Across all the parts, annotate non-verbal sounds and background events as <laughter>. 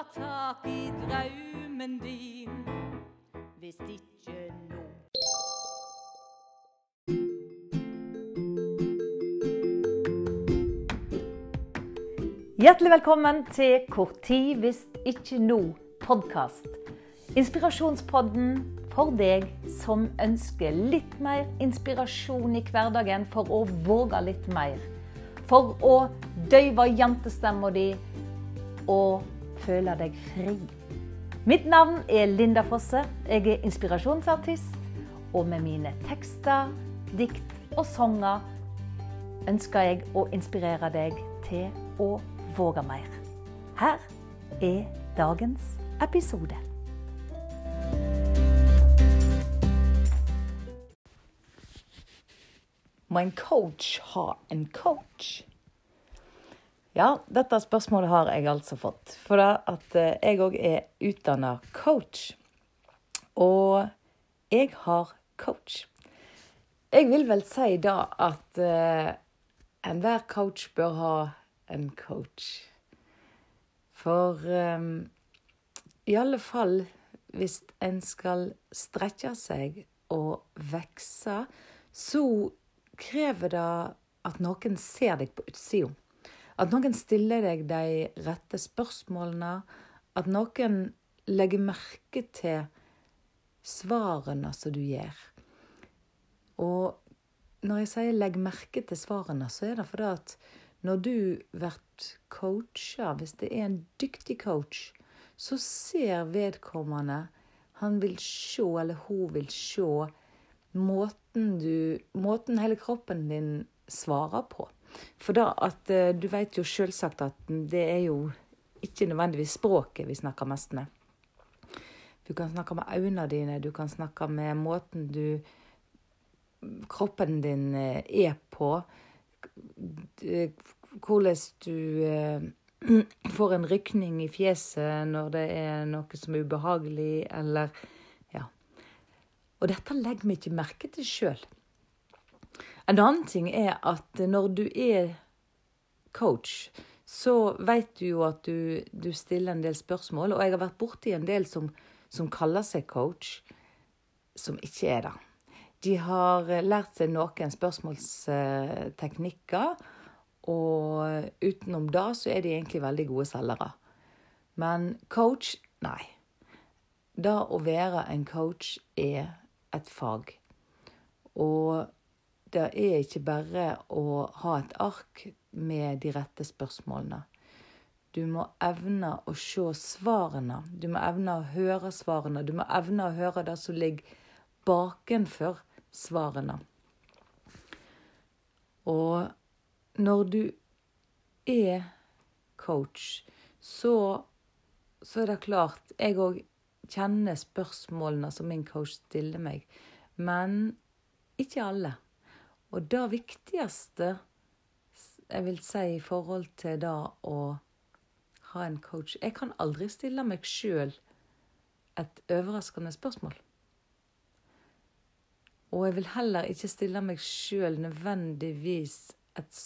ta tak i draumen din. Hvis ikke nå. Hjertelig velkommen til Kort tid hvis ikke nå podkast. Inspirasjonspodden for deg som ønsker litt mer inspirasjon i hverdagen for å våge litt mer. For å døyve jentestemma di og føle deg fri. Mitt navn er Linda Fosse. Jeg er inspirasjonsartist. Og med mine tekster, dikt og sanger ønsker jeg å inspirere deg til å våge mer. Her er dagens episode. Må en coach ha en coach? Ja, dette spørsmålet har jeg altså fått. For da at eh, jeg òg er utdanna coach. Og jeg har coach. Jeg vil vel si da at uh, enhver coach bør ha en coach. For um, i alle fall hvis en skal strekke seg og vokse, så krever det at noen ser deg på utsida. At noen stiller deg de rette spørsmålene. At noen legger merke til svarene som du gjør. Og når jeg sier 'legg merke til svarene', så er det fordi at når du blir coacha, hvis det er en dyktig coach, så ser vedkommende Han vil se, eller hun vil se, måten, du, måten hele kroppen din svarer på. For da at eh, du vet jo selvsagt at det er jo ikke nødvendigvis språket vi snakker mest med. Du kan snakke med øynene dine, du kan snakke med måten du Kroppen din eh, er på. Hvordan du eh, <clears throat> får en rykning i fjeset når det er noe som er ubehagelig, eller Ja. Og dette legger vi ikke merke til sjøl. En annen ting er at når du er coach, så vet du jo at du, du stiller en del spørsmål. Og jeg har vært borti en del som, som kaller seg coach, som ikke er det. De har lært seg noen spørsmålsteknikker, og utenom det så er de egentlig veldig gode selgere. Men coach nei. Det å være en coach er et fag. Og det er ikke bare å ha et ark med de rette spørsmålene. Du må evne å se svarene. Du må evne å høre svarene. Du må evne å høre det som ligger bakenfor svarene. Og når du er coach, så, så er det klart Jeg òg kjenner spørsmålene som min coach stiller meg, men ikke alle. Og det viktigste jeg vil si i forhold til det å ha en coach Jeg kan aldri stille meg sjøl et overraskende spørsmål. Og jeg vil heller ikke stille meg sjøl nødvendigvis et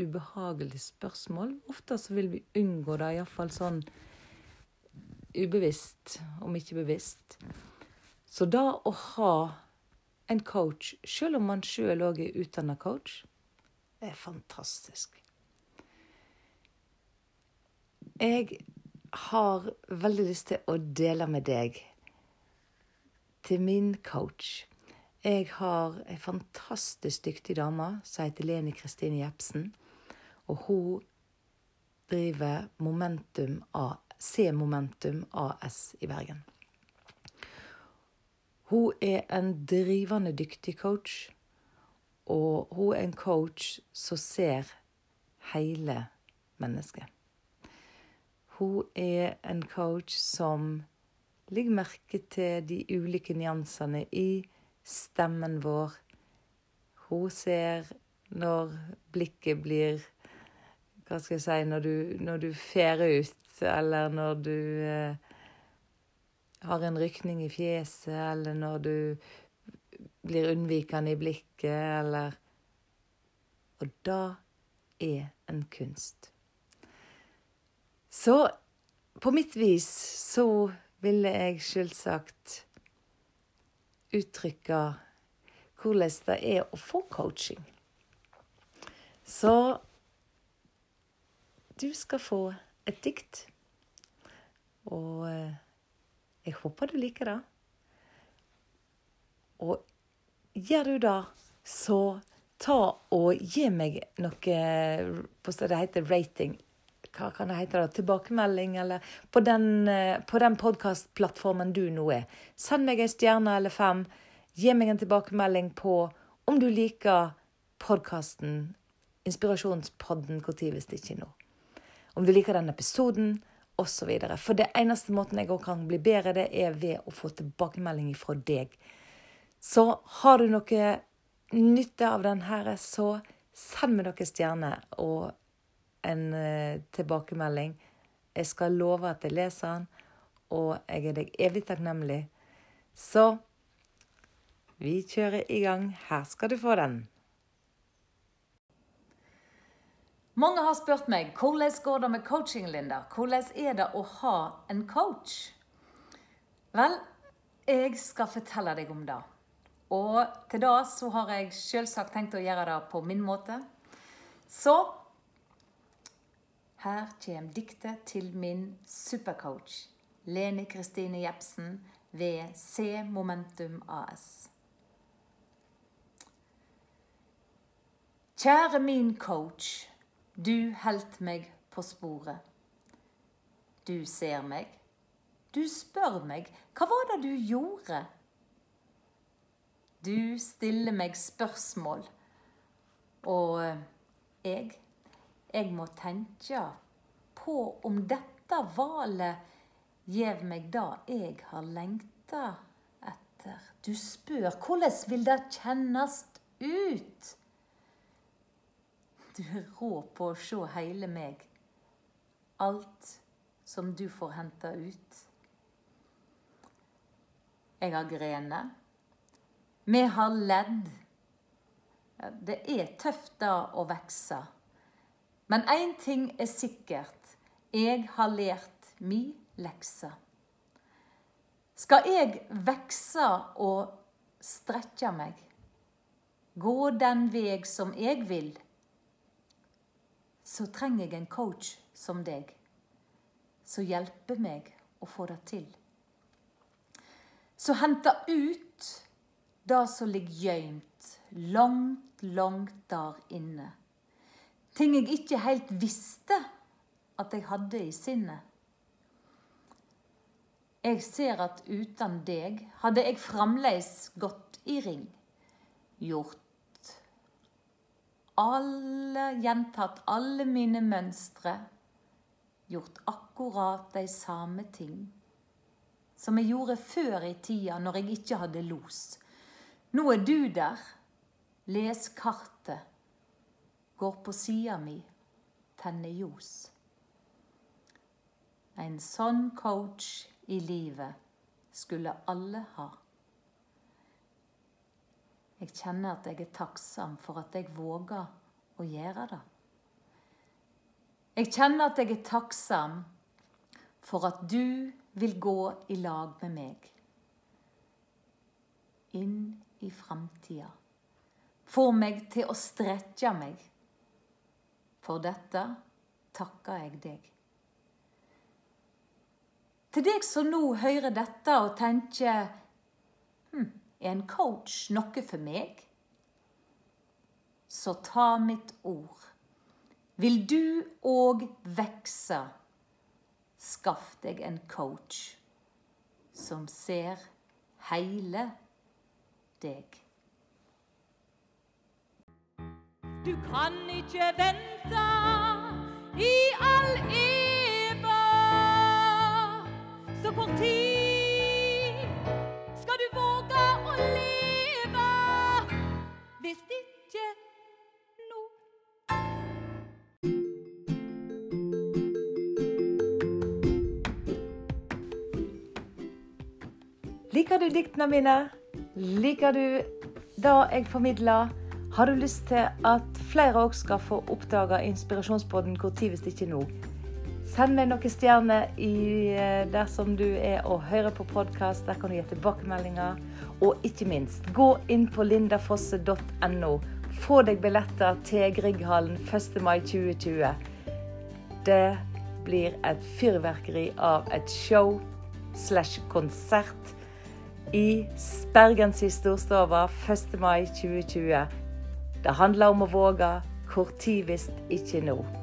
ubehagelig spørsmål. Ofte så vil vi unngå det, iallfall sånn ubevisst, om ikke bevisst. Så da å ha en coach, selv om man sjøl òg er utdanna coach, er fantastisk. Jeg har veldig lyst til å dele med deg til min coach. Jeg har ei fantastisk dyktig dame som heter Leni Kristine Jepsen. Og hun driver Momentum A, C Momentum AS i Bergen. Hun er en drivende dyktig coach, og hun er en coach som ser hele mennesket. Hun er en coach som legger merke til de ulike nyansene i stemmen vår. Hun ser når blikket blir Hva skal jeg si Når du, når du fer ut, eller når du eh, har en rykning i fjeset, eller når du blir unnvikende i blikket, eller Og det er en kunst. Så på mitt vis så ville jeg selvsagt uttrykke hvordan det er å få coaching. Så du skal få et dikt. Og eh, jeg håper du liker det. Og gjør du det, så ta og gi meg noe på Det heter rating. Hva kan det hete? da? Tilbakemelding, eller På den, eh, på den podkastplattformen du nå er. Send meg en stjerne eller fem. Gi meg en tilbakemelding på om du liker podkasten Inspirasjonspodden Når hvis ikke nå. Om du liker den episoden, osv. For det eneste måten jeg kan bli bedre, det er ved å få tilbakemelding fra deg. Så har du noe nytte av den her, så send meg noen stjerner og en uh, tilbakemelding. Jeg skal love at jeg leser den, og jeg er deg evig takknemlig. Så vi kjører i gang. Her skal du få den. Mange har spurt meg hvordan går det med coaching, Linda? Hvordan er det å ha en coach? Vel, jeg skal fortelle deg om det. Og til da så har jeg selvsagt tenkt å gjøre det på min måte. Så her kommer diktet til min supercoach, Leni Kristine Jepsen ved C Momentum AS. Kjære min coach, du heldt meg på sporet. Du ser meg, du spør meg, hva var det du gjorde? Du stiller meg spørsmål, og eh, jeg Jeg må tenke på om dette valet gjev meg det jeg har lengta etter. Du spør hvordan vil det kjennes ut? Du er rå på å se hele meg. Alt som du får henta ut. Jeg har grener. Vi har ledd. Det er tøft da å vokse. Men én ting er sikkert. Jeg har lært mi lekse. Skal jeg vokse og strekke meg, gå den veg som jeg vil, så trenger jeg en coach som deg, som hjelper meg å få det til. Så henter ut det som ligger gøymt langt, langt der inne. Ting jeg ikke helt visste at jeg hadde i sinnet. Jeg ser at uten deg hadde jeg fremdeles gått i ring. Gjort alle Gjentatt alle mine mønstre. Gjort akkurat de samme ting som jeg gjorde før i tida når jeg ikke hadde los. Nå er du der. Les kartet. Går på sida mi. Tenner ljos. En sånn coach i livet skulle alle ha. Jeg kjenner at jeg er takksom for at jeg våger å gjøre det. Jeg kjenner at jeg er takksom for at du vil gå i lag med meg. Inn i framtida. Få meg til å strekke meg. For dette takker jeg deg. Til deg som nå hører dette og tenker hm, Er en coach noe for meg? Så ta mitt ord. Vil du òg vekse, skaff deg en coach som ser heile deg. Du kan ikke vente i all eva. Så kort tid Liker du diktene mine? Liker du det jeg formidler? Har du lyst til at flere òg skal få oppdage inspirasjonspodden tid hvis ikke nå? Send meg noen stjerner eh, der som du er og hører på podkast. Der kan du gi tilbakemeldinger. Og ikke minst, gå inn på lindafosse.no. Få deg billetter til Grieghallen 1. mai 2020. Det blir et fyrverkeri av et show slash konsert i Bergens Storstova 1. mai 2020. Det handler om å våge. Hvor tid hvis ikke nå?